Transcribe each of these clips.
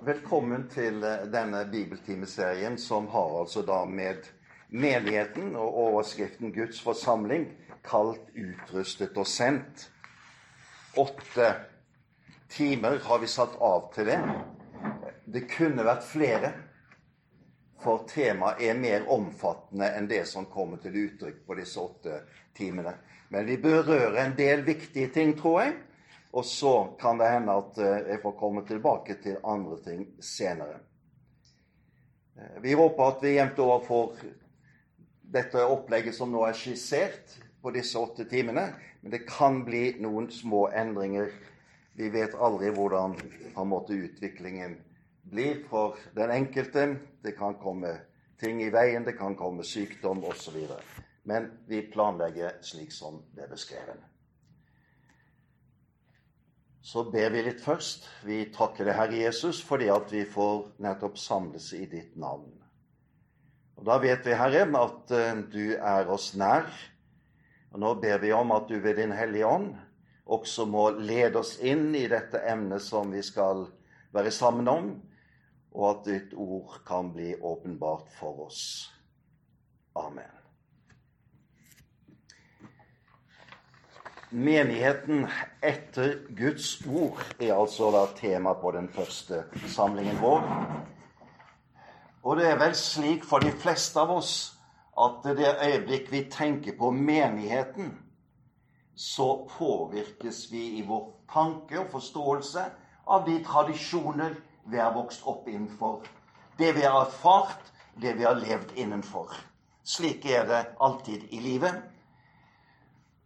Velkommen til eh, denne bibeltimeserien som har altså da med menigheten og overskriften Guds forsamling kalt, utrustet og sendt. Åtte timer har vi satt av til det. Det kunne vært flere, for temaet er mer omfattende enn det som kommer til uttrykk på disse åtte timene. Men vi berører en del viktige ting, tror jeg. Og så kan det hende at eh, jeg får komme tilbake til andre ting senere. Eh, vi håper at vi jevnt over får dette opplegget som nå er skissert på disse åtte timene. Men det kan bli noen små endringer. Vi vet aldri hvordan måte, utviklingen blir for den enkelte. Det kan komme ting i veien, det kan komme sykdom osv. Men vi planlegger slik som det er beskrevet så ber vi litt først. Vi takker deg, Herre Jesus, fordi at vi får nettopp samles i ditt navn. Og Da vet vi, Herre, at uh, du er oss nær. Og Nå ber vi om at du ved Din Hellige Ånd også må lede oss inn i dette emnet som vi skal være sammen om, og at ditt ord kan bli åpenbart for oss. Amen. Menigheten etter Guds ord er altså da tema på den første samlingen vår. Og det er vel slik for de fleste av oss at det øyeblikk vi tenker på menigheten, så påvirkes vi i vår tanke og forståelse av de tradisjoner vi har vokst opp innenfor. Det vi har erfart, det vi har levd innenfor. Slik er det alltid i livet.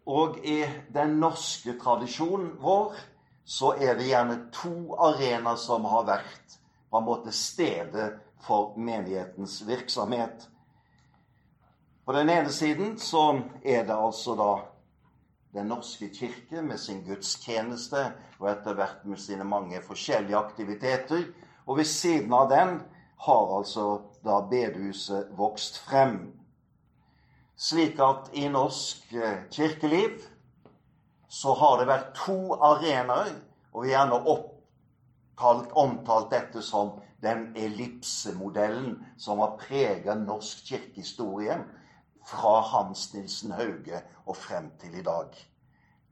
Og i den norske tradisjonen vår så er det gjerne to arenaer som har vært på en måte stedet for menighetens virksomhet. På den ene siden så er det altså da Den norske kirke med sin gudstjeneste og etter hvert med sine mange forskjellige aktiviteter. Og ved siden av den har altså da bedehuset vokst frem slik at i norsk eh, kirkeliv så har det vært to arenaer, og vi har gjerne opptalt, omtalt dette som den ellipsemodellen som har preget norsk kirkehistorie fra Hans Nilsen Hauge og frem til i dag.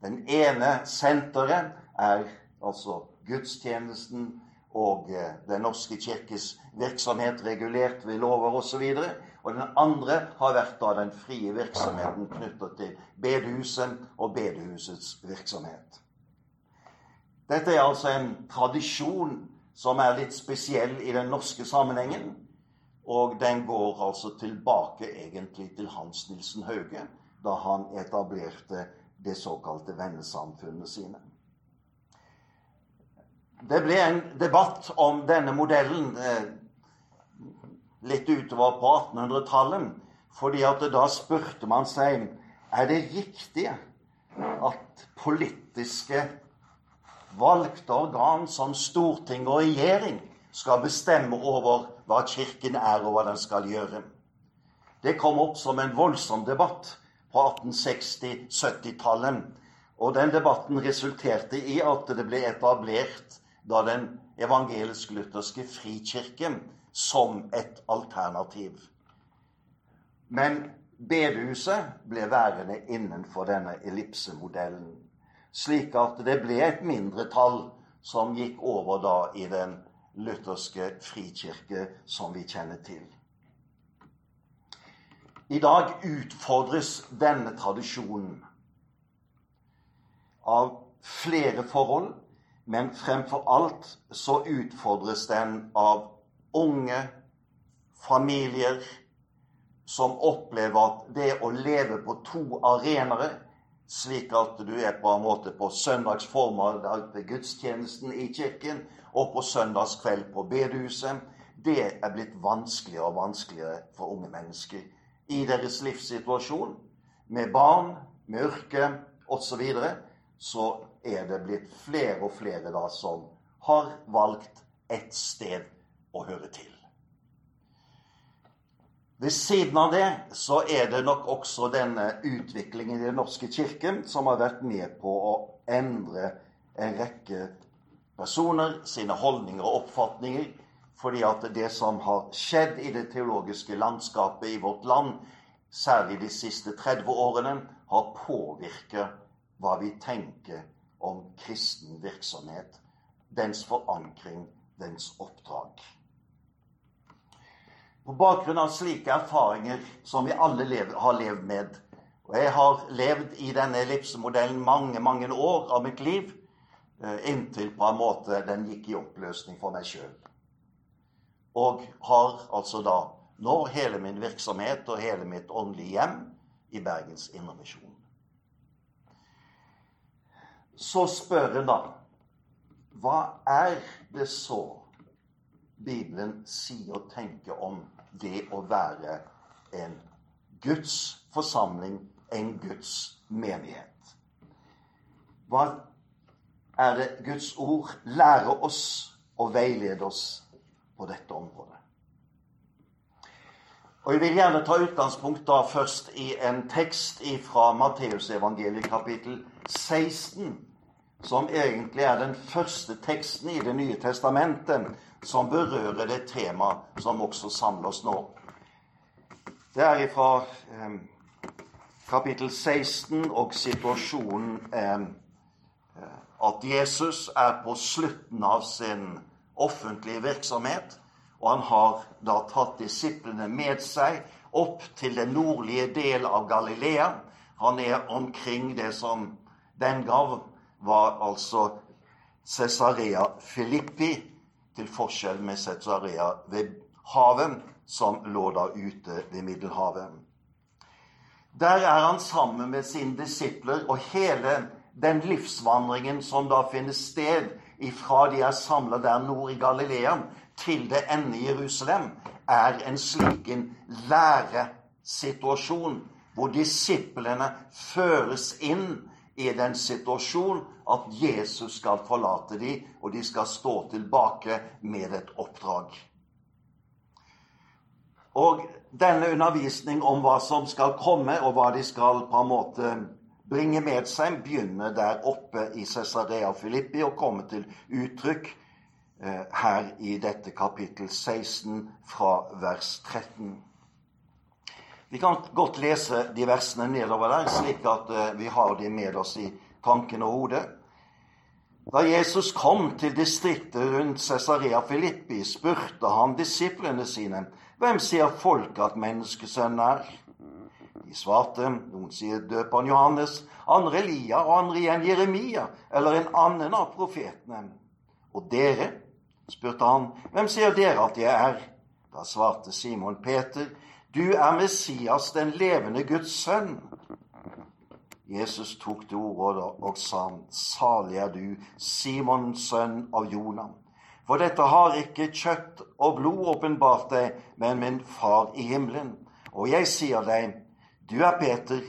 Den ene senteret er altså gudstjenesten og eh, Den norske kirkes virksomhet regulert ved lover osv. Og den andre har vært da den frie virksomheten knyttet til bedehuset og bedehusets virksomhet. Dette er altså en tradisjon som er litt spesiell i den norske sammenhengen. Og den går altså tilbake egentlig til Hans Nilsen Hauge, da han etablerte det såkalte vennesamfunnet sine. Det ble en debatt om denne modellen eh, litt utover på 1800-tallet. fordi at da spurte man seg er det riktig at politiske valgte organ som storting og regjering skal bestemme over hva Kirken er, og hva den skal gjøre. Det kom opp som en voldsom debatt på 1860-70-tallet. Og den debatten resulterte i at det ble etablert da den evangelisk-lutherske frikirken som et alternativ. Men bedehuset ble værende innenfor denne ellipsemodellen. Slik at det ble et mindretall som gikk over da i den lutherske frikirke som vi kjenner til. I dag utfordres denne tradisjonen av flere forhold, men fremfor alt så utfordres den av unge familier som opplever at det å leve på to arenaer, slik at du er på en måte på søndagsformer ved gudstjenesten i kirken og på søndagskveld på bedehuset, det er blitt vanskeligere og vanskeligere for unge mennesker i deres livssituasjon. Med barn, med yrke osv. Så, videre, så er det blitt flere og flere da som har valgt ett sted å høre til. Ved siden av det så er det nok også denne utviklingen i Den norske kirken som har vært med på å endre en rekke personer, sine holdninger og oppfatninger, fordi at det som har skjedd i det teologiske landskapet i vårt land, særlig de siste 30 årene, har påvirket hva vi tenker om kristen virksomhet, dens forankring, dens oppdrag. På bakgrunn av slike erfaringer som vi alle lever, har levd med, og jeg har levd i denne ellipsemodellen mange, mange år av mitt liv, eh, inntil på en måte den gikk i oppløsning for meg sjøl. Og har altså da nå hele min virksomhet og hele mitt åndelige hjem i Bergens Indremisjon. Så spør en da hva er det så Bibelen sier og tenker om det å være en Guds forsamling, en Guds menighet? Hva er det Guds ord lærer oss og veileder oss på dette området? Og Jeg vil gjerne ta utgangspunkt da først i en tekst fra Matteusevangeliet kapittel 16, som egentlig er den første teksten i Det nye testamentet som berører det temaet som også samler oss nå. Det er fra eh, kapittel 16 og situasjonen eh, at Jesus er på slutten av sin offentlige virksomhet. Og han har da tatt disiplene med seg opp til den nordlige del av Galilea. Han er omkring det som den gang var altså Cesarea Filippi, til forskjell med Cesarea ved havet, som lå da ute ved Middelhavet. Der er han sammen med sine disipler, og hele den livsvandringen som da finner sted ifra de er samla der nord i Galilea, til det ende Jerusalem, er en slik læresituasjon hvor disiplene føres inn i den situasjon at Jesus skal forlate dem, og de skal stå tilbake med et oppdrag. Og denne undervisning om hva som skal komme, og hva de skal på en måte bringe med seg, begynner der oppe i Cesarea Filippi og kommer til uttrykk Eh, her i dette kapittel 16 fra vers 13. Vi kan godt lese de versene nedover der, slik at eh, vi har de med oss i tanken og hodet. Da Jesus kom til distriktet rundt Cesarea Filippi, spurte han disiplene sine, hvem sier folk at menneskesønnen er? De svarte, noen sier døperen Johannes, andre Elia og andre igjen Jeremia eller en annen av profetene. Og dere, spurte han, hvem sier dere at jeg er? Da svarte Simon Peter, du er Messias, den levende Guds sønn. Jesus tok til orde og sa, salig er du, Simons sønn av Jonah. For dette har ikke kjøtt og blod åpenbart deg, men min far i himmelen. Og jeg sier deg, du er Peter,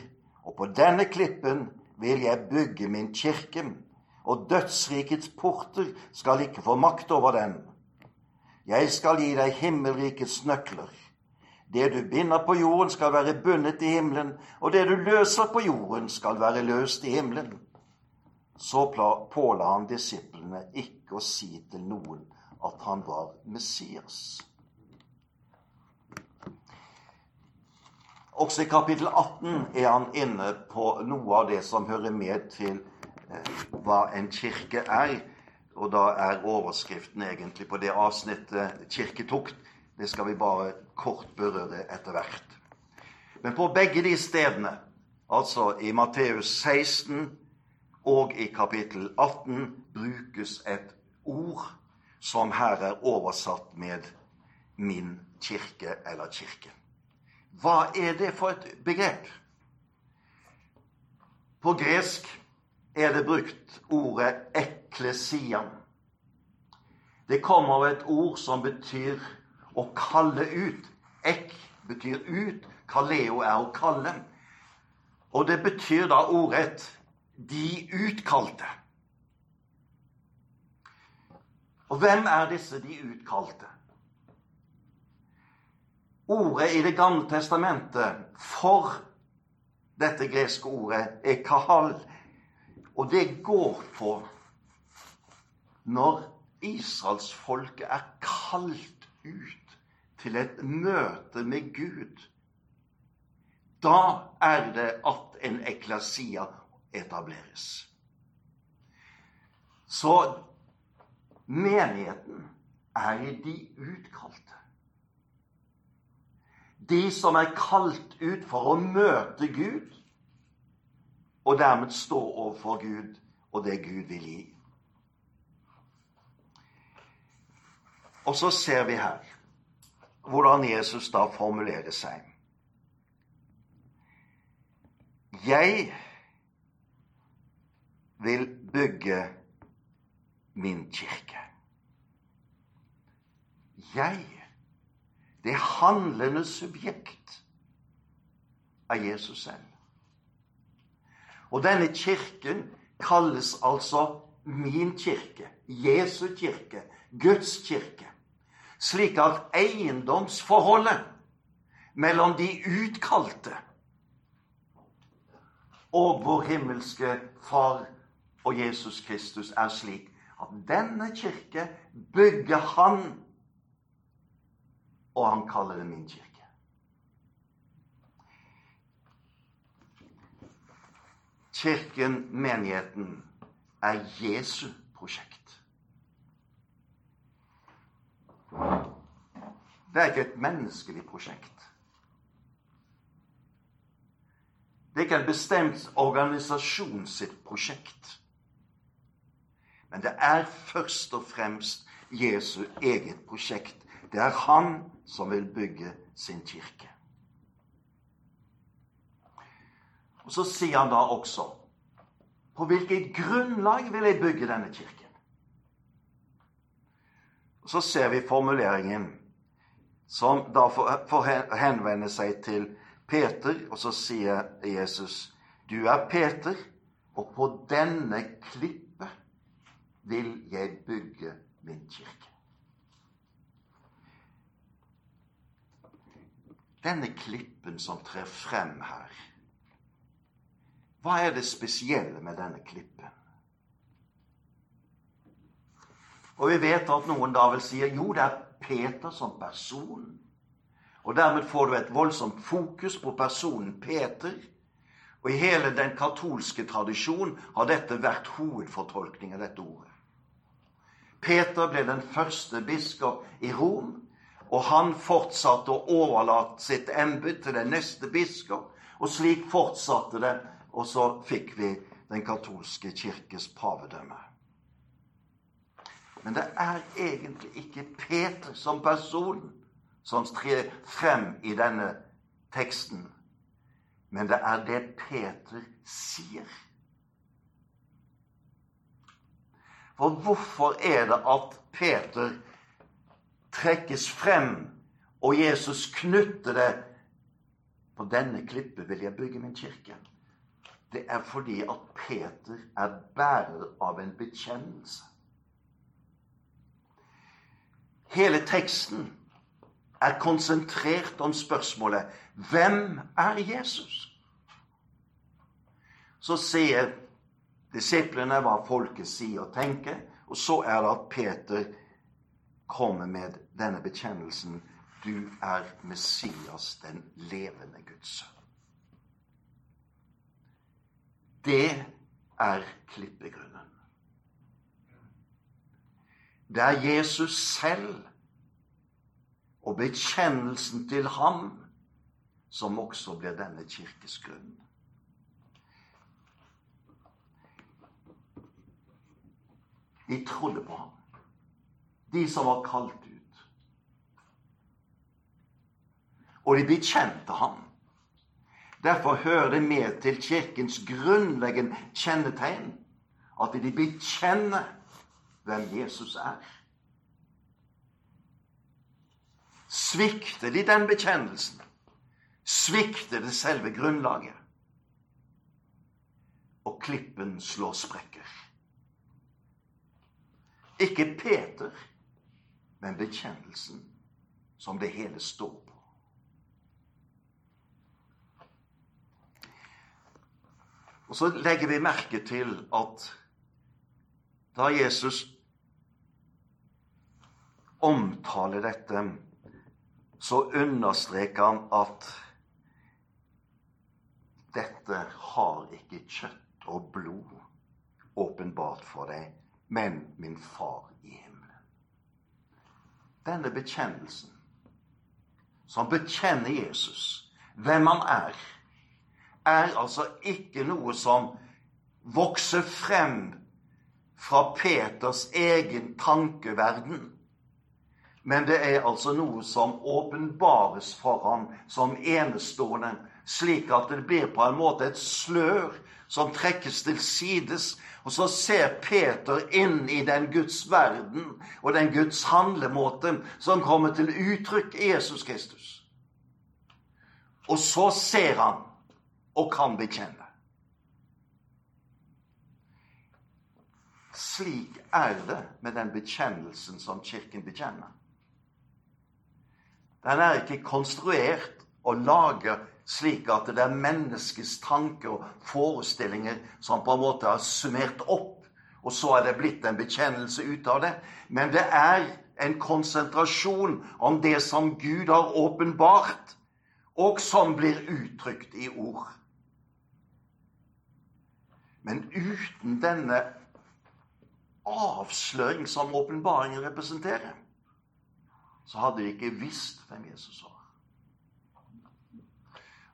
og på denne klippen vil jeg bygge min kirke og dødsrikets porter skal ikke få makt over den. Jeg skal gi deg himmelrikets nøkler. Det du binder på jorden, skal være bundet i himmelen, og det du løser på jorden, skal være løst i himmelen. Så påla han disiplene ikke å si til noen at han var Messias. Også i kapittel 18 er han inne på noe av det som hører med til hva en kirke er. Og da er overskriften egentlig på det avsnittet kirketukt. Det skal vi bare kort berøre etter hvert. Men på begge de stedene, altså i Matteus 16 og i kapittel 18, brukes et ord som her er oversatt med 'min kirke' eller 'kirke'. Hva er det for et begrep? På gresk er det brukt ordet 'eklesia'. Det kommer av et ord som betyr å kalle ut. Ek betyr ut, kaleo er å kalle. Og det betyr da ordrett 'de utkalte'. Og hvem er disse de utkalte? Ordet i Det gamle testamentet for dette greske ordet er kahal, og det går på når israelsfolket er kalt ut til et møte med Gud, da er det at en eklasia etableres. Så menigheten er de utkalte. De som er kalt ut for å møte Gud, og dermed stå overfor Gud og det Gud vil gi. Og så ser vi her hvordan Jesus da formulerer seg. Jeg vil bygge min kirke. Jeg, det handlende subjekt av Jesus selv. Og denne kirken kalles altså min kirke, Jesu kirke, Guds kirke slik at eiendomsforholdet mellom de utkalte og vår himmelske Far og Jesus Kristus er slik at denne kirke bygger han, og han kaller det min kirke. Kirken, menigheten, er Jesu prosjekt. Det er ikke et menneskelig prosjekt. Det er ikke en bestemt organisasjon sitt prosjekt. Men det er først og fremst Jesu eget prosjekt. Det er han som vil bygge sin kirke. Og Så sier han da også På hvilket grunnlag vil jeg bygge denne kirken? Og Så ser vi formuleringen som da får henvende seg til Peter, og så sier Jesus, 'Du er Peter, og på denne klippet vil jeg bygge min kirke.' Denne klippen som trer frem her, hva er det spesielle med denne klippen? Og vi vet at noen da vil si jo, det er Peter som person. Og dermed får du et voldsomt fokus på personen Peter. Og i hele den katolske tradisjon har dette vært hovedfortolkning av dette ordet. Peter ble den første biskop i Rom, og han fortsatte å overlate sitt embete til den neste biskop. Og slik fortsatte det, og så fikk vi den katolske kirkes pavedømme. Men det er egentlig ikke Peter som person som trer frem i denne teksten. Men det er det Peter sier. For hvorfor er det at Peter trekkes frem, og Jesus knytter det På denne klippet vil jeg bygge min kirke. Det er fordi at Peter er bærer av en bekjennelse. Hele teksten er konsentrert om spørsmålet Hvem er Jesus? Så sier disiplene hva folket sier og tenker, og så er det at Peter kommer med denne bekjennelsen Du er Messias, den levende Guds sønn. Det er klippegrunnen. Det er Jesus selv og bekjennelsen til ham som også blir denne kirkes grunn. De trodde på ham, de som var kalt ut. Og de bekjente ham. Derfor hører det med til Kirkens grunnleggende kjennetegn at de bekjenner hvem Jesus er. Svikter de den bekjennelsen, svikter det selve grunnlaget. Og klippen slår sprekker. Ikke Peter, men bekjennelsen som det hele står på. Og så legger vi merke til at da Jesus omtaler dette, så understreker han at dette har ikke kjøtt og blod åpenbart for deg, men min far i himmelen. Denne bekjennelsen, som bekjenner Jesus, hvem han er, er altså ikke noe som vokser frem fra Peters egen tankeverden. Men det er altså noe som åpenbares for ham som enestående, slik at det blir på en måte et slør som trekkes til sides. Og så ser Peter inn i den Guds verden og den Guds handlemåte som kommer til uttrykk i Jesus Kristus. Og så ser han og kan bekjenne. Slik er det med den bekjennelsen som Kirken bekjenner. Den er ikke konstruert og laget slik at det er menneskets tanker og forestillinger som på en måte har summert opp, og så er det blitt en bekjennelse ut av det. Men det er en konsentrasjon om det som Gud har åpenbart, og som blir uttrykt i ord. Men uten denne avsløring som åpenbaringen representerer, så hadde de ikke visst hvem Jesus var.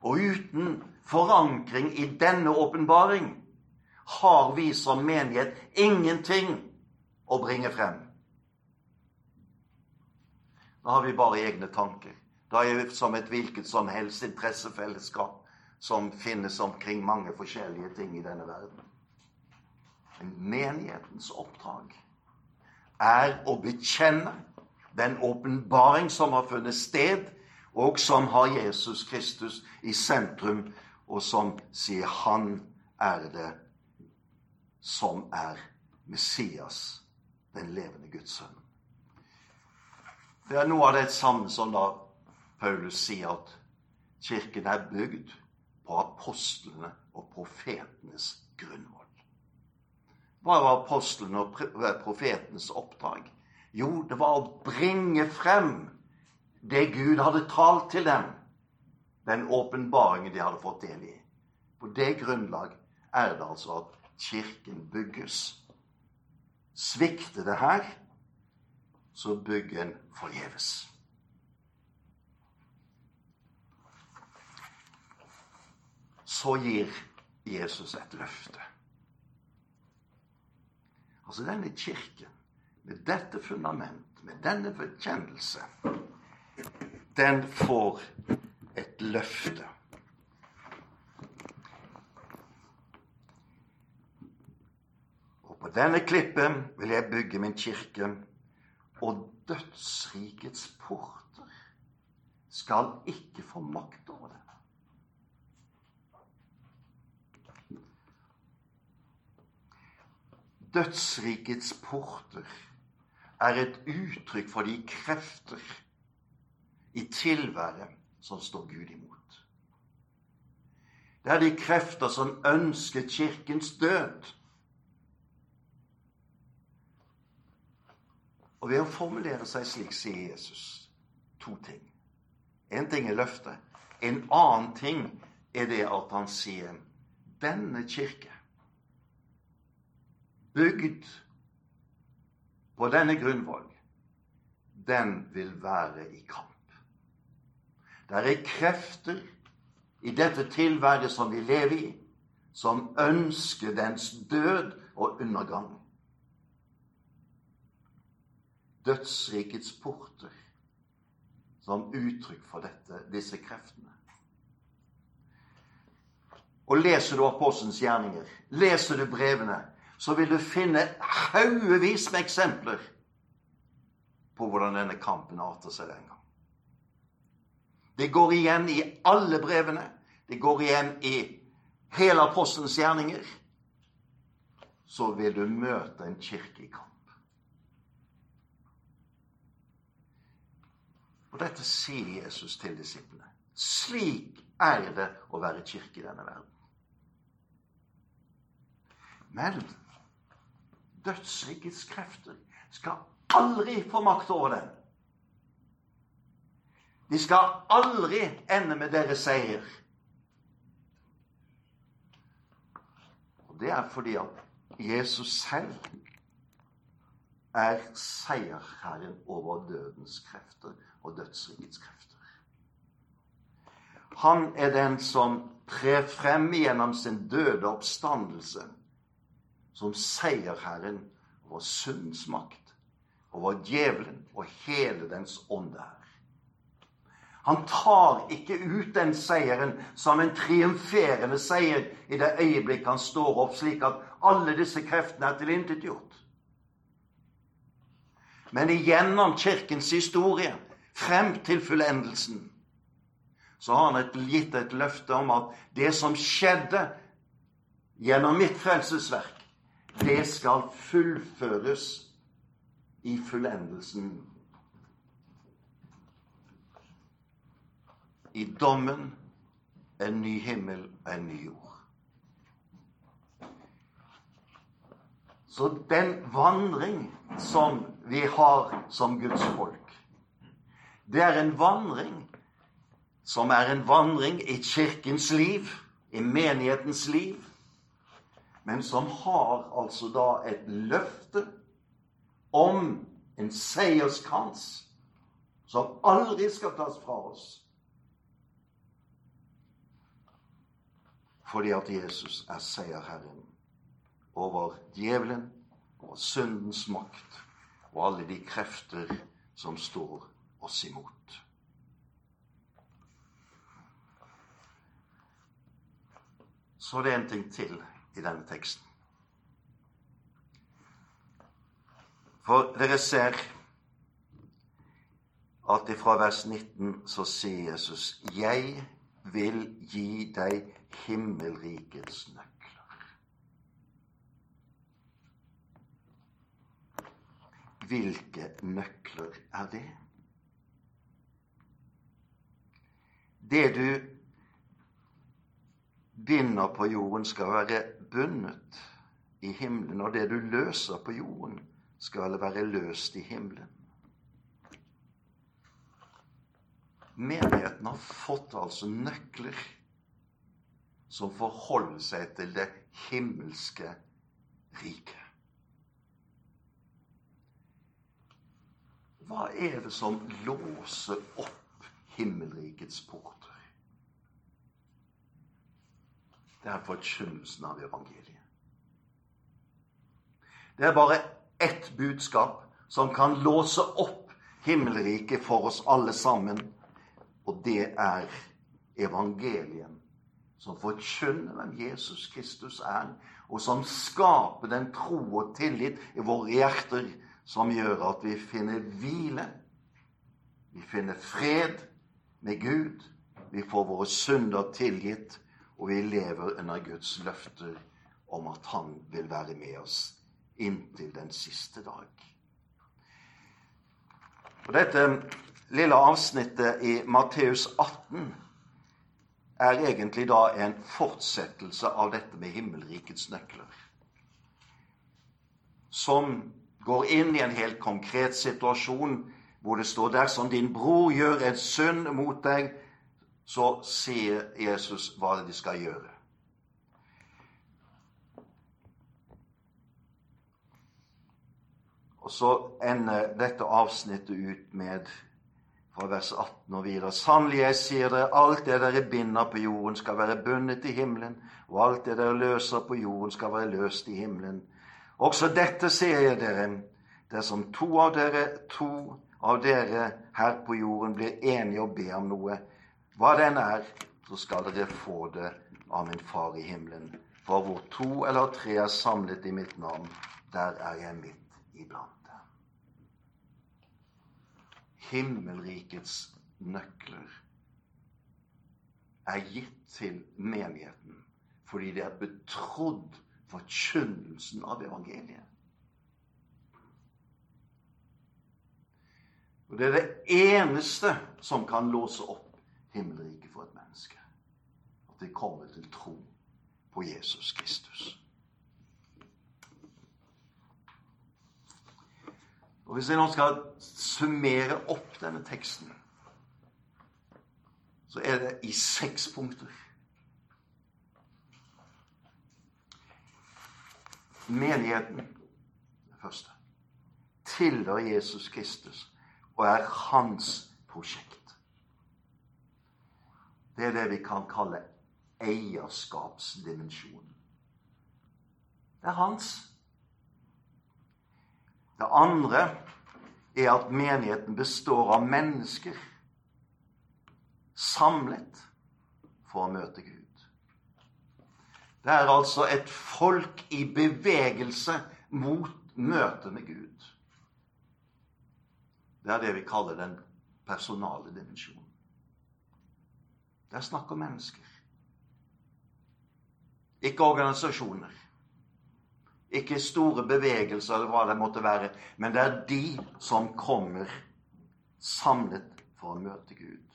Og uten forankring i denne åpenbaring har vi som menighet ingenting å bringe frem. Da har vi bare egne tanker. Da er vi som et hvilket som helst interessefellesskap som finnes omkring mange forskjellige ting i denne verden. Men menighetens oppdrag er å bekjenne den åpenbaring som har funnet sted, og som har Jesus Kristus i sentrum, og som sier 'Han er det som er Messias, den levende Guds sønn'. Det er noe av det samme som da Paulus sier at kirken er bygd på apostlene og profetenes grunnvoll. Hva var apostlene og profetenes oppdrag? Jo, det var å bringe frem det Gud hadde talt til dem. Den åpenbaringen de hadde fått del i. På det grunnlag er det altså at Kirken bygges. Svikter det her, så bygger en forgjeves. Så gir Jesus et løfte. Altså denne kirken, med dette fundament, med denne bekjennelse, den får et løfte. Og på denne klippen vil jeg bygge min kirke, og dødsrikets porter skal ikke få makt over det. Dødsrikets porter er et uttrykk for de krefter i tilværet som står Gud imot. Det er de krefter som ønsker Kirkens død. Og ved å formulere seg slik sier Jesus to ting. En ting er løftet. En annen ting er det at han sier denne kirke bygd på denne grunnvoll, den vil være i kamp. Det er krefter i dette tilværet som vi lever i, som ønsker dens død og undergang. Dødsrikets porter som uttrykk for dette, disse kreftene. Og leser du apostelens gjerninger, leser du brevene, så vil du finne haugevis med eksempler på hvordan denne kampen arter seg den gang. Det går igjen i alle brevene. Det går igjen i hele apostelens gjerninger. Så vil du møte en kirke i kamp. Og dette sier Jesus til disiplene. Slik er det å være kirke i denne verden. Men dødsrikets krefter skal aldri få makt over den. De skal aldri ende med deres seier. Og Det er fordi at Jesus selv er seierherren over dødens krefter og dødsrikets krefter. Han er den som trer frem gjennom sin døde oppstandelse som seierherren over syndens makt, over djevelen og hele dens ånde her. Han tar ikke ut den seieren som en triumferende seier i det øyeblikk han står opp, slik at alle disse kreftene er tilintetgjort. Men igjennom Kirkens historie, frem til fullendelsen, så har han et, gitt et løfte om at det som skjedde gjennom mitt frelsesverk, det skal fullføres i fullendelsen. I dommen en ny himmel og en ny jord. Så den vandring som vi har som Guds folk, det er en vandring som er en vandring i kirkens liv, i menighetens liv, men som har altså da et løfte om en seierskrans som aldri skal tas fra oss. Fordi at Jesus er seierherren over djevelen, over syndens makt og alle de krefter som står oss imot. Så det er en ting til i denne teksten. For dere ser at ifra vers 19 så sier Jesus Jeg vil gi deg himmelrikets nøkler. Hvilke nøkler er det? Det du binder på jorden, skal være bundet i himmelen, og det du løser på jorden, skal være løst i himmelen. Menigheten har fått altså nøkler som forholder seg til det himmelske riket. Hva er det som låser opp himmelrikets port? Det er forkynnelsen av evangeliet. Det er bare ett budskap som kan låse opp himmelriket for oss alle sammen, og det er evangelien, som forkynner hvem Jesus Kristus er, og som skaper den tro og tillit i våre hjerter som gjør at vi finner hvile, vi finner fred med Gud, vi får våre synder tilgitt, og vi lever under Guds løfter om at Han vil være med oss inntil den siste dag. Og Dette lille avsnittet i Matteus 18 er egentlig da en fortsettelse av dette med himmelrikets nøkler. Som går inn i en helt konkret situasjon hvor det står dersom din bror gjør en synd mot deg, så sier Jesus hva de skal gjøre. Og så ender dette avsnittet ut med fra vers 18 og videre. Sannelig, jeg sier dere, alt det dere binder på jorden, skal være bundet i himmelen, og alt det dere løser på jorden, skal være løst i himmelen. Også dette sier jeg dere, dersom to av dere, to av dere her på jorden blir enige og ber om noe, hva den er, så skal dere få det av min Far i himmelen. For hvor to eller tre er samlet i mitt navn, der er jeg midt iblant dem. Himmelrikets nøkler er gitt til menigheten fordi de er betrodd forkynnelsen av evangeliet. Og Det er det eneste som kan låse opp himmelriket for et menneske. At det kommer til tro på Jesus Kristus. Og Hvis jeg nå skal summere opp denne teksten, så er det i seks punkter. Menigheten, det første, tilhører Jesus Kristus og er hans prosjekt. Det er det vi kan kalle eierskapsdimensjonen. Det er hans. Det andre er at menigheten består av mennesker samlet for å møte Gud. Det er altså et folk i bevegelse mot møtet med Gud. Det er det vi kaller den personale dimensjonen. Det er snakk om mennesker. Ikke organisasjoner. Ikke store bevegelser eller hva det måtte være. Men det er de som kommer samlet for å møte Gud.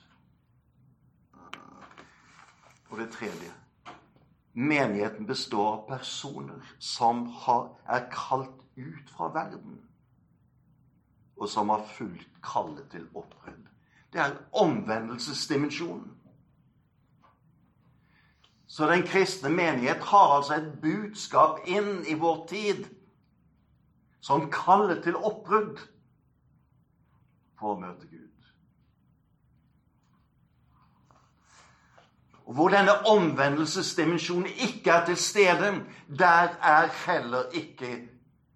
Og det tredje Menigheten består av personer som har, er kalt ut fra verden, og som har fulgt kallet til opprød. Det er omvendelsesdimensjonen. Så den kristne menighet har altså et budskap inn i vår tid som kaller til oppbrudd for å møte Gud. Og hvor denne omvendelsesdimensjonen ikke er til stede, der er heller ikke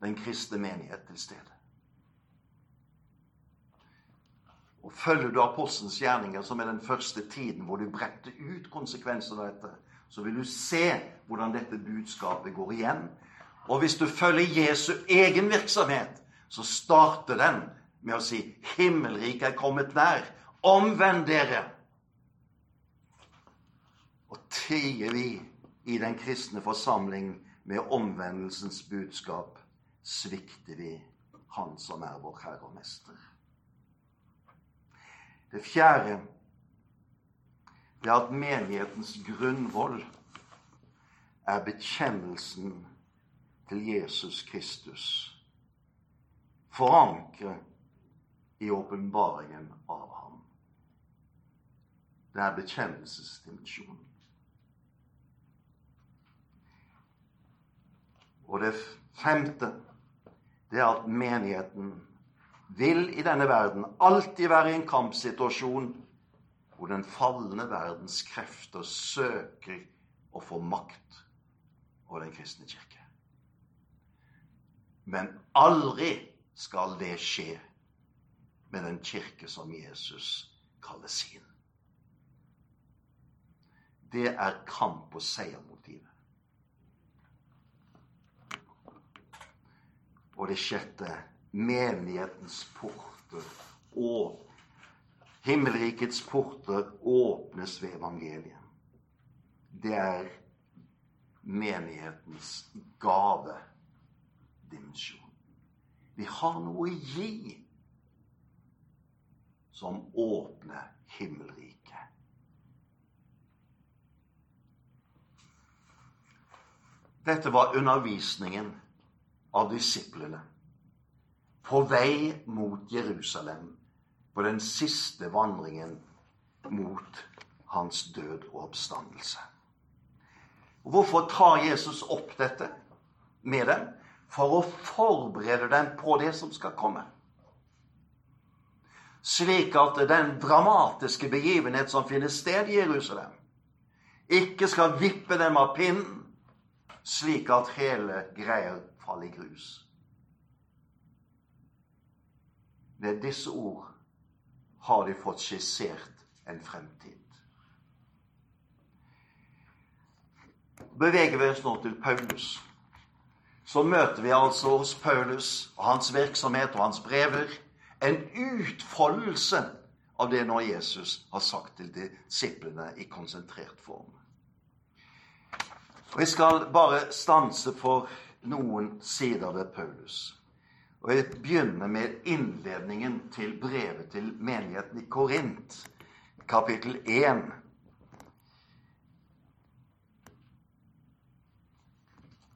den kristne menighet til stede. Og Følger du apostelens gjerninger, som er den første tiden hvor du bretter ut konsekvensene av dette, så vil du se hvordan dette budskapet går igjen. Og hvis du følger Jesu egen virksomhet, så starter den med å si 'Himmelriket er kommet nær'. Omvend dere! Og tier vi i den kristne forsamling med omvendelsens budskap, svikter vi Han som er vår Herre og Mester. Det fjerde det er at menighetens grunnvoll er bekjennelsen til Jesus Kristus, forankret i åpenbaringen av ham. Det er bekjennelsesdimensjonen. Og det femte det er at menigheten vil i denne verden alltid være i en kampsituasjon hvor den falne verdens krefter søker å få makt over den kristne kirke. Men aldri skal det skje med den kirke som Jesus kaller sin. Det er kamp- og seiermotivet. Og det sjette menighetens porter og himmelrikets porter åpnes ved evangeliet. Det er menighetens gavedimensjon. Vi har noe å gi som åpner himmelriket. Dette var undervisningen av disiplene på vei mot Jerusalem på den siste vandringen mot hans død og oppstandelse. Hvorfor tar Jesus opp dette med dem? For å forberede dem på det som skal komme. Slik at den dramatiske begivenhet som finner sted i Jerusalem, ikke skal vippe dem av pinnen, slik at hele greia faller i grus. Det er disse ord har de fått skissert en fremtid. Beveger vi oss nå til Paulus, så møter vi altså hos Paulus og hans virksomhet og hans brever en utfoldelse av det når Jesus har sagt til disiplene i konsentrert form. Og Jeg skal bare stanse for noen sider ved Paulus. Og Jeg begynner med innledningen til brevet til menigheten i Korint, kapittel 1.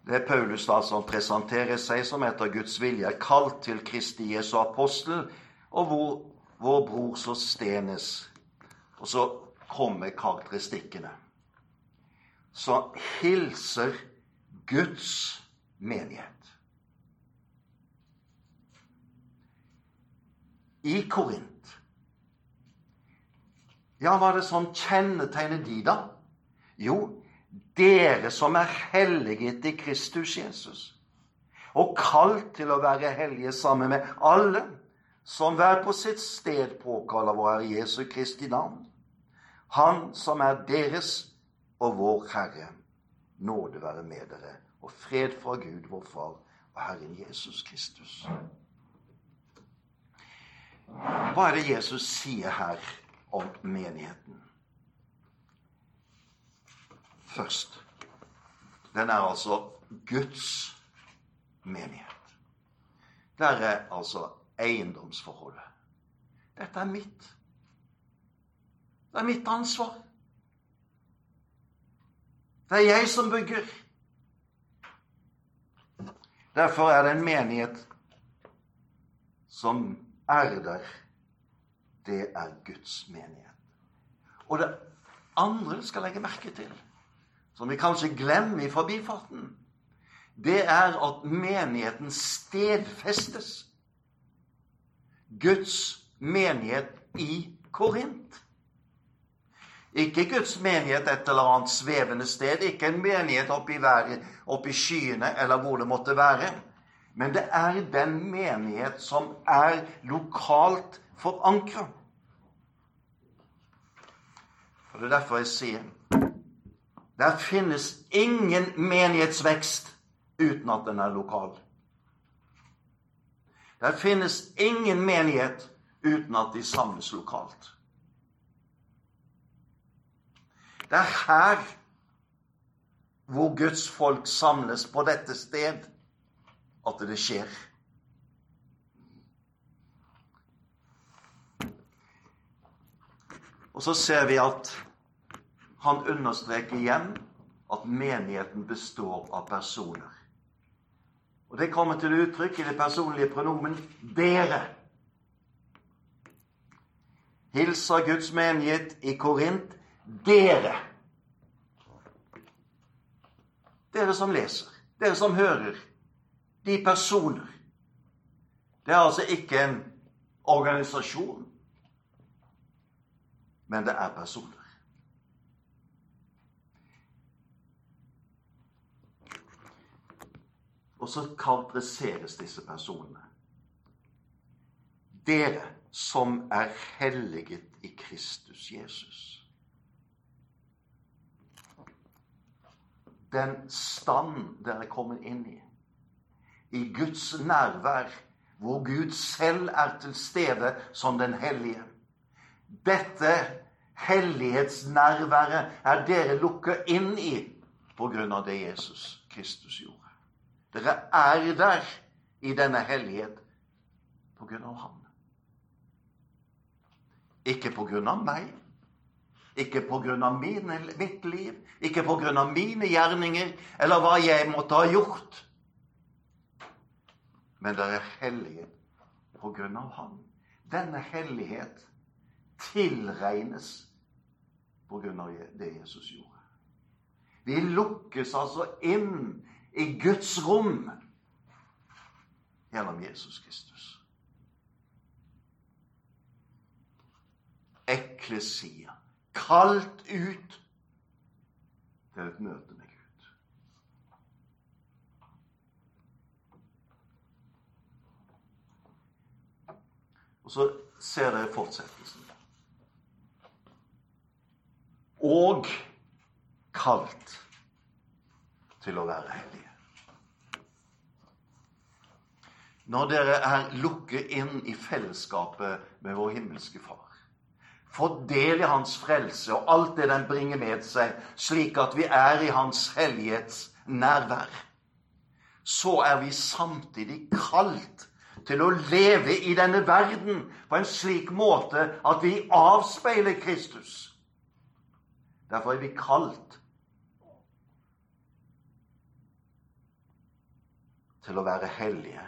Det er Paulus da som presenterer seg som etter Guds vilje er kalt til Kristi Jesu apostel, og hvor vår bror så stenes. Og så kommer karakteristikkene, så hilser Guds menighet. I Korint. Ja, hva er det som kjennetegner de, da? Jo, dere som er helliget i Kristus Jesus, og kalt til å være hellige sammen med alle som hver på sitt sted påkaller vår Herre Jesu Kristi navn. Han som er deres og vår Herre. Nåde være med dere, og fred fra Gud, vår Far, og Herren Jesus Kristus. Hva er det Jesus sier her om menigheten? Først den er altså Guds menighet. Der er altså eiendomsforholdet. Dette er mitt. Det er mitt ansvar. Det er jeg som bygger. Derfor er det en menighet som er der. Det er Guds menighet. Og det andre du skal legge merke til, som vi kanskje glemmer i forbifarten, det er at menigheten stedfestes. Guds menighet i Korint. Ikke Guds menighet et eller annet svevende sted, ikke en menighet oppe i, oppe i skyene eller hvor det måtte være. Men det er den menighet som er lokalt forankra. Og Det er derfor jeg sier der finnes ingen menighetsvekst uten at den er lokal. Der finnes ingen menighet uten at de samles lokalt. Det er her hvor Guds folk samles, på dette sted, at det skjer. Og så ser vi at han understreker igjen at menigheten består av personer. Og Det kommer til uttrykk i det personlige pronomen 'dere'. Hilser Guds menighet i Korint dere. Dere som leser, dere som hører. De personer. Det er altså ikke en organisasjon, men det er personer. Og så karakteriseres disse personene. Dere som er helliget i Kristus Jesus. Den stand dere er kommet inn i, i Guds nærvær, hvor Gud selv er til stede som den hellige. Dette hellighetsnærværet er dere lukket inn i på grunn av det Jesus Kristus gjorde. Dere er der i denne hellighet på grunn av ham. Ikke på grunn av meg, ikke på grunn av mitt liv, ikke på grunn av mine gjerninger eller hva jeg måtte ha gjort. Men dere er hellige på grunn av ham. Denne hellighet tilregnes på grunn av det Jesus gjorde. Vi lukkes altså inn i Guds rom gjennom Jesus Kristus. Eklesia. Kalt ut til et møte med Gud. Og så ser dere fortsettelsen. Og kalt til å være hellige. Når dere er lukket inn i fellesskapet med vår himmelske Far, får del i Hans frelse og alt det den bringer med seg, slik at vi er i Hans hellighets nærvær, så er vi samtidig kalt til å leve i denne verden på en slik måte at vi avspeiler Kristus. Derfor er vi kalt til å være hellige.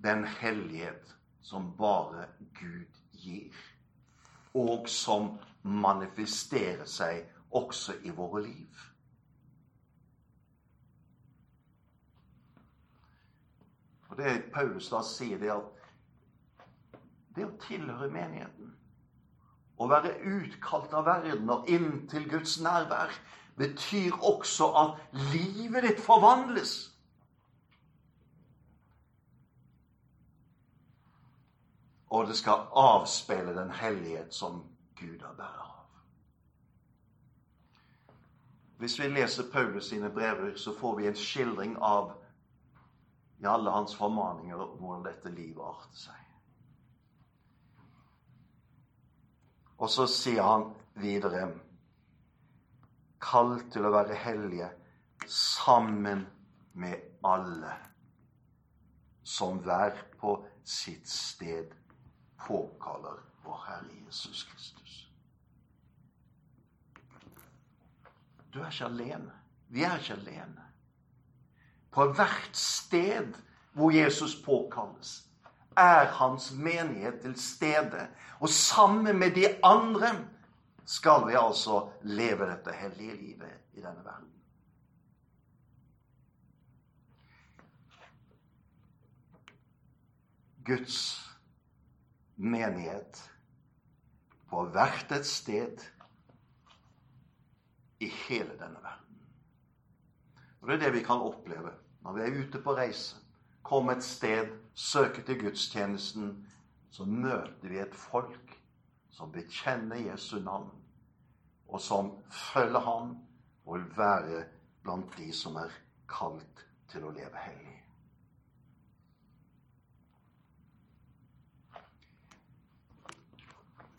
Den hellighet som bare Gud gir, og som manifesterer seg også i våre liv. Og det Paulus da sier, det at det å tilhøre menigheten, å være utkalt av verden og inn til Guds nærvær, betyr også at livet ditt forvandles. Og det skal avspeile den hellighet som Gud er bærer av. Hvis vi leser Paulus sine brever, så får vi en skildring av i alle hans formaninger om hvordan dette livet arter seg. Og så sier han videre Kall til å være hellige sammen med alle som hver på sitt sted påkaller vår Herre Jesus Kristus. Du er ikke alene. Vi er ikke alene. På hvert sted hvor Jesus påkalles, er hans menighet til stede. Og sammen med de andre skal vi altså leve dette hellige livet i denne verden. Guds menighet på hvert et sted i hele denne verden. Og Det er det vi kan oppleve når vi er ute på reise. Komme et sted, søke til gudstjenesten. Så møter vi et folk som bekjenner Jesu navn, og som følger ham og vil være blant de som er kalt til å leve hellig.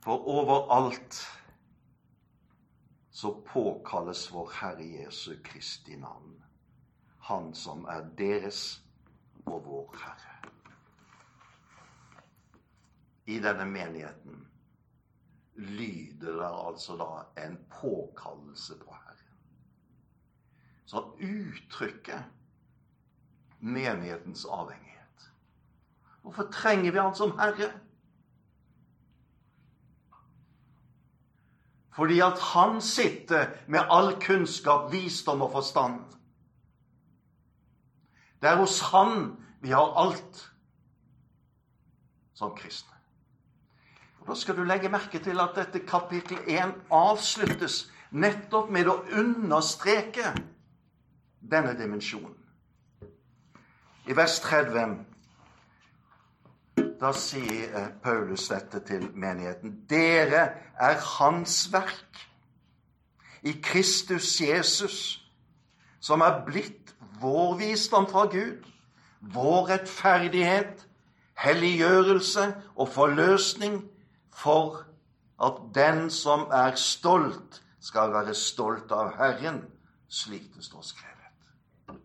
For overalt så påkalles vår Herre Jesu Kristi navn. Han som er deres og vår Herre. I denne menigheten lyder det altså da en påkallelse på Herren. Så uttrykket menighetens avhengighet. Hvorfor trenger vi Han som Herre? Fordi at Han sitter med all kunnskap, visdom og forstand. Det er hos Han vi har alt som kristne. Og Da skal du legge merke til at dette kapittel 1 avsluttes nettopp med å understreke denne dimensjonen. I vers 30 da sier Paulus dette til menigheten. Dere er Hans verk i Kristus Jesus, som er blitt vår visdom fra Gud, vår rettferdighet, helliggjørelse og forløsning for at den som er stolt, skal være stolt av Herren, slik det står skrevet.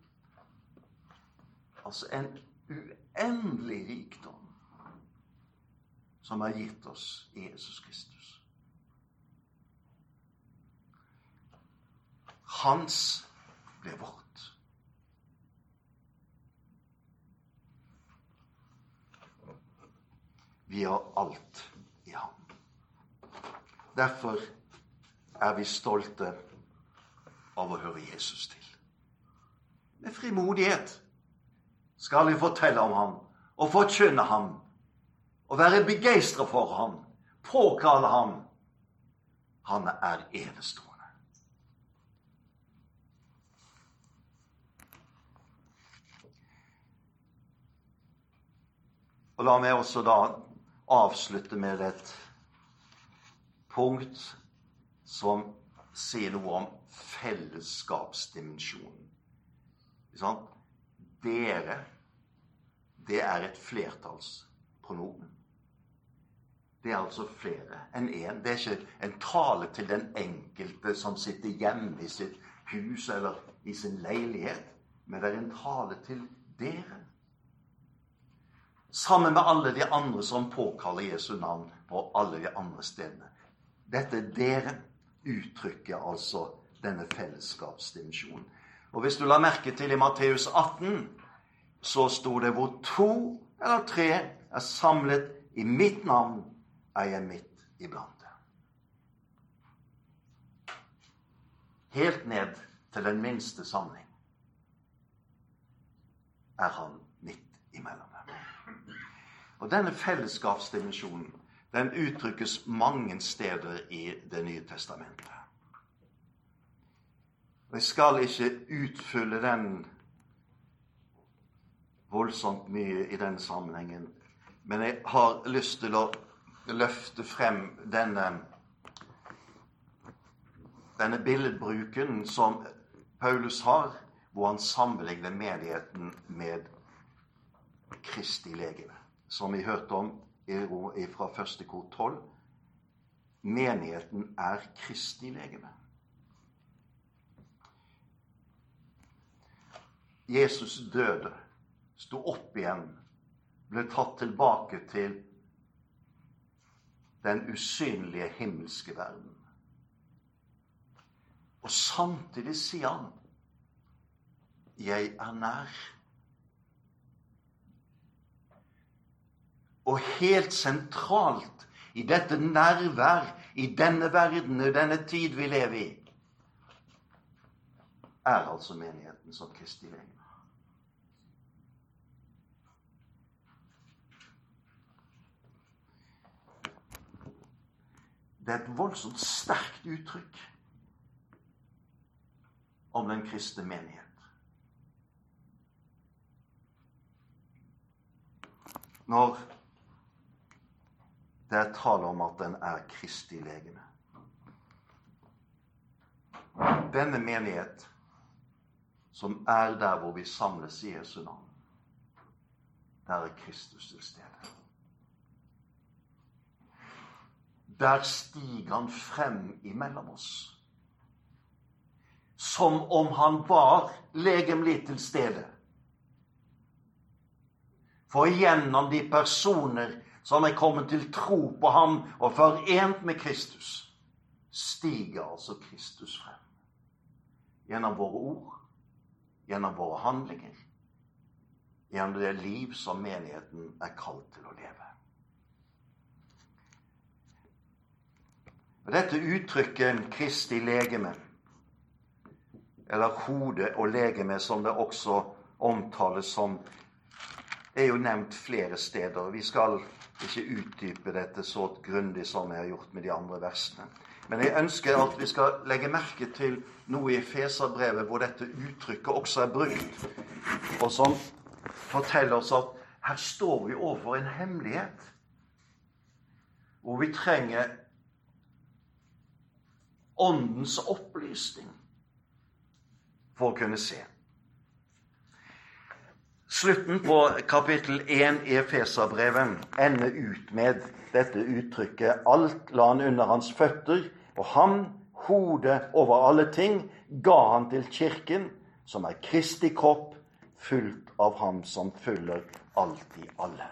Altså en uendelig rikdom som er gitt oss i Jesus Kristus. Hans ble vårt. Vi har alt i ham. Derfor er vi stolte av å høre Jesus til. Med frimodighet skal vi fortelle om ham og forkynne ham og være begeistra for ham, påkalle ham. Han er enestående. Og La meg også da avslutte med et punkt som sier noe om fellesskapsdimensjonen. Dere, det er et flertallspronomen. Det er altså flere enn én. Det er ikke en tale til den enkelte som sitter hjemme i sitt hus eller i sin leilighet, men det er en tale til dere. Sammen med alle de andre som påkaller Jesu navn på alle de andre stedene. Dette er dere uttrykker altså denne fellesskapsdimensjonen. Og hvis du la merke til i Matteus 18, så sto det hvor to eller tre er samlet i mitt navn, er jeg midt iblant. Helt ned til den minste samling er han midt imellom. Og Denne fellesskapsdimensjonen den uttrykkes mange steder i Det nye testamentet. Jeg skal ikke utfylle den voldsomt mye i den sammenhengen, men jeg har lyst til å løfte frem denne, denne billedbruken som Paulus har, hvor han sammenligner menigheten med Kristi legeme. Som vi hørte om fra første kor 12. Menigheten er Kristi legeme. Jesus døde, sto opp igjen, ble tatt tilbake til den usynlige himmelske verden. Og samtidig sier han 'Jeg er nær'. Og helt sentralt i dette nærvær, i denne verden, i denne tid vi lever i, er altså menigheten som Kristi legeme. Det er et voldsomt sterkt uttrykk om den kristne menighet. Når det er tale om at den er Kristi legeme. Denne menighet, som er der hvor vi samles i Jesu navn, der er Kristus til stede. Der stiger han frem imellom oss. Som om han var legemlig til stede. For gjennom de personer som er kommet til tro på ham og forent med Kristus, stiger altså Kristus frem. Gjennom våre ord, gjennom våre handlinger, gjennom det liv som menigheten er kalt til å leve. Dette uttrykket 'Kristi legeme', eller hode og legeme, som det også omtales som, er jo nevnt flere steder. Vi skal ikke utdype dette så grundig som jeg har gjort med de andre versene. Men jeg ønsker at vi skal legge merke til noe i Feserbrevet hvor dette uttrykket også er brukt, og som forteller oss at her står vi overfor en hemmelighet hvor vi trenger Åndens opplysning for å kunne se. Slutten på kapittel 1 i Efeserbrevet ender ut med dette uttrykket 'Alt la han under hans føtter', og han, hodet over alle ting, ga han til kirken, som er Kristi kropp, fullt av ham som fyller alt i alle.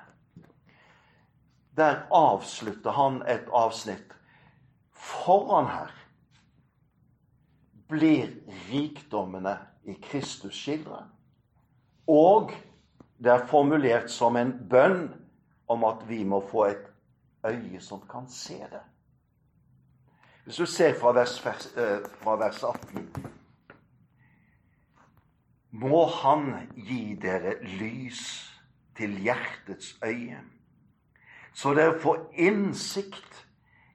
Der avslutter han et avsnitt. Foran her blir rikdommene i Kristus skildret. Og det er formulert som en bønn om at vi må få et øye som kan se det. Hvis du ser fra vers, eh, fra vers 18 Må Han gi dere lys til hjertets øye, så dere får innsikt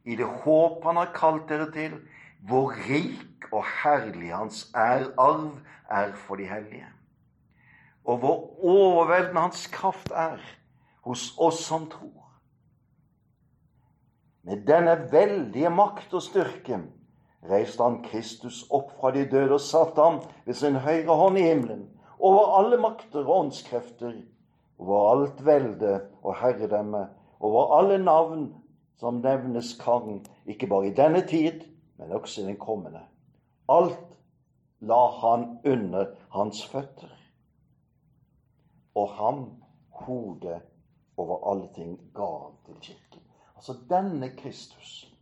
i det håp Han har kalt dere til, hvor rik og herlig Hans arv er for de hellige, og hvor overveldende Hans kraft er hos oss som tror. Med denne veldige makt og styrke reiste han Kristus opp fra de døde og satte ham ved sin høyre hånd i himmelen, over alle makter og åndskrefter, over alt velde og herredømme, over alle navn som nevnes kan, ikke bare i denne tid, men også i den kommende. Alt la han under hans føtter. Og han, hodet over alle ting, ga han til kirken. Altså denne Kristus,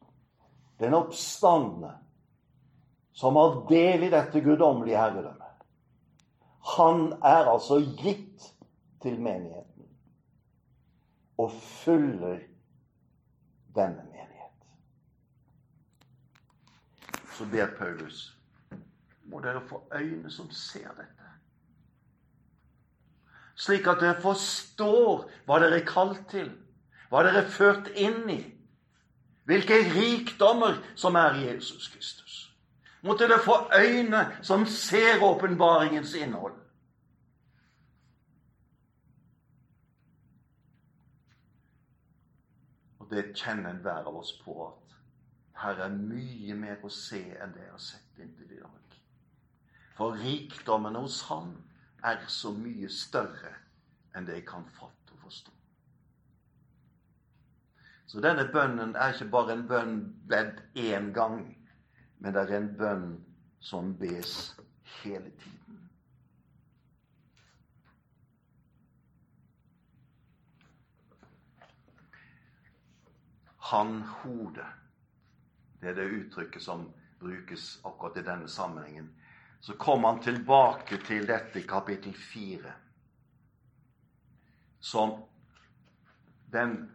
den oppstandende, som har del i dette guddommelige herredømmet, han er altså gitt til menigheten. og fyller denne menighet. Så ber Paulus må dere få øyne som ser dette. Slik at dere forstår hva dere er kalt til, hva dere er ført inn i, hvilke rikdommer som er i Jesus Kristus. Måtte dere få øyne som ser åpenbaringens innhold. Og det kjenner enhver av oss på at her er mye mer å se enn det jeg har sett inntil i dag. For rikdommen hos Han er så mye større enn det jeg kan fatte og forstå. Så denne bønnen er ikke bare en bønn bedt én gang, men det er en bønn som bes hele tiden. Han hodet. Det er det uttrykket som brukes akkurat i denne sammenhengen. Så kom han tilbake til dette kapittel fire. Som den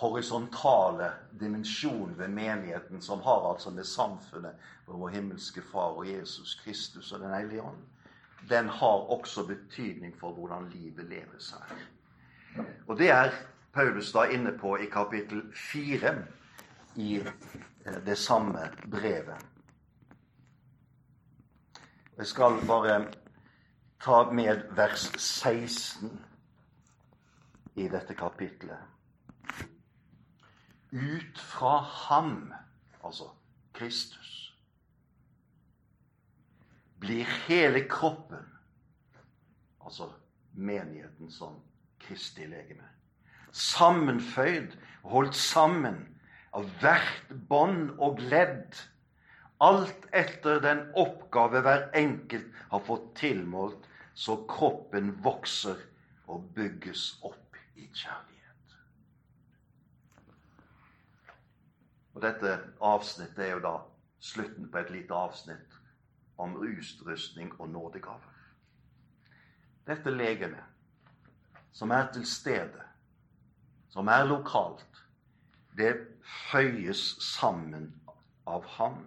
horisontale dimensjonen ved menigheten som har altså med samfunnet for vår himmelske Far og Jesus Kristus og Den hellige ånd, den har også betydning for hvordan livet leves her. Og det er Paulus da inne på i kapittel fire i eh, det samme brevet. Jeg skal bare ta med vers 16 i dette kapitlet. Ut fra ham, altså Kristus, blir hele kroppen, altså menigheten som Kristi legeme, sammenføyd holdt sammen av hvert bånd og ledd, alt etter den oppgave hver enkelt har fått tilmålt, så kroppen vokser og bygges opp i kjærlighet. Og Dette avsnittet er jo da slutten på et lite avsnitt om utrustning og nådegaver. Dette legemet, som er til stede, som er lokalt, det føyes sammen av ham.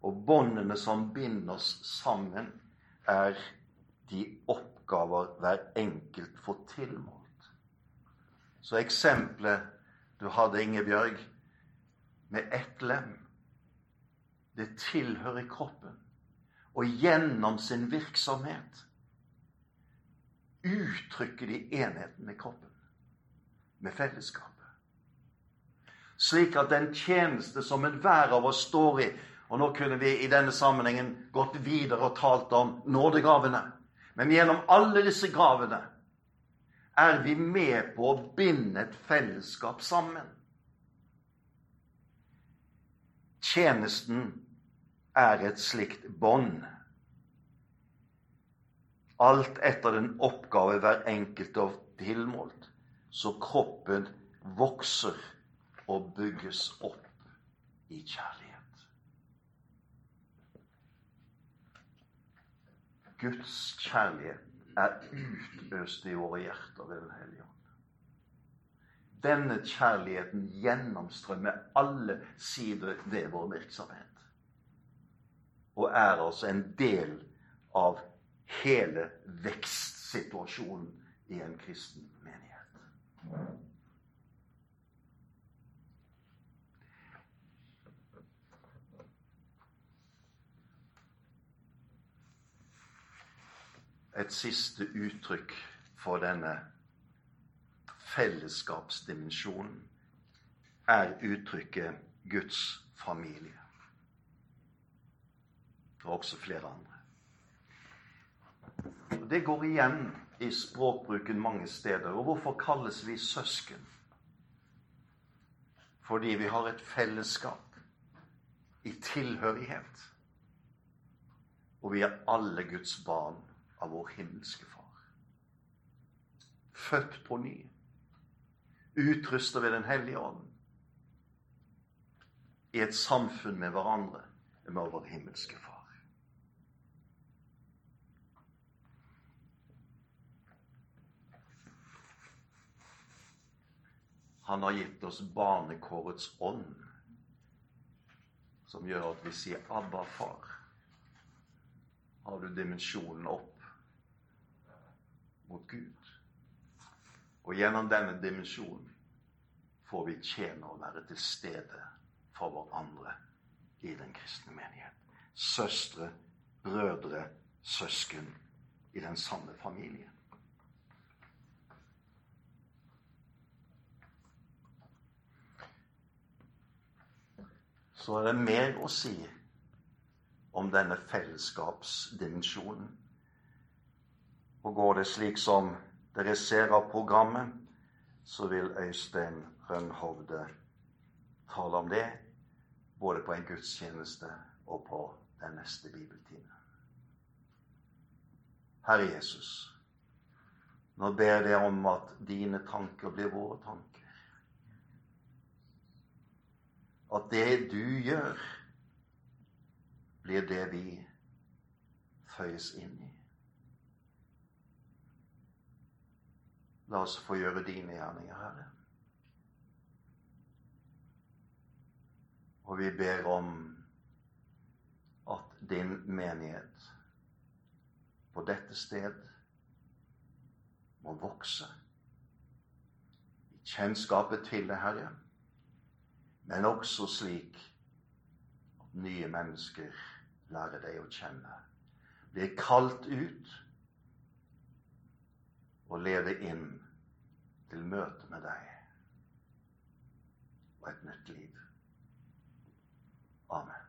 Og båndene som binder oss sammen, er de oppgaver hver enkelt får tilmålt. Så eksempelet du hadde, Ingebjørg, med ett lem, det tilhører kroppen. Og gjennom sin virksomhet uttrykker de enheten med kroppen med fellesskapet. Slik at den tjeneste som enhver av oss står i Og nå kunne vi i denne sammenhengen gått videre og talt om nådegavene. Men gjennom alle disse gavene er vi med på å binde et fellesskap sammen. Tjenesten er et slikt bånd. Alt etter den oppgave hver enkelt er tilmålt så kroppen vokser og bygges opp i kjærlighet. Guds kjærlighet er utøst i våre hjerter ved Den hellige ånd. Denne kjærligheten gjennomstrømmer alle sider ved vår virksomhet. Og er altså en del av hele vekstsituasjonen i en kristen menighet. Et siste uttrykk for denne fellesskapsdimensjonen er uttrykket Guds familie. Og også flere andre. Det går igjen i språkbruken mange steder. Og hvorfor kalles vi søsken? Fordi vi har et fellesskap i tilhørighet. Og vi er alle Guds barn av vår himmelske Far. Født på ny. Utrustet ved Den hellige ånd. I et samfunn med hverandre med vår himmelske Far. Han har gitt oss barnekårets ånd, som gjør at vi sier 'Abba, far'. Har du dimensjonen opp mot Gud? Og gjennom denne dimensjonen får vi tjene å være til stede for hverandre i den kristne menighet. Søstre, brødre, søsken i den samme familien. Så er det mer å si om denne fellesskapsdimensjonen. Og går det slik som dere ser av programmet, så vil Øystein Rønhovde tale om det, både på en gudstjeneste og på den neste bibeltime. Herre Jesus, nå ber jeg deg om at dine tanker blir våre tanker. At det du gjør, blir det vi føyes inn i. La oss få gjøre dine gjerninger, Herre. Og vi ber om at din menighet på dette sted må vokse i kjennskapet til det, Herre, men også slik at nye mennesker lærer deg å kjenne, blir kalt ut og lede inn til møte med deg og et nytt liv. Amen.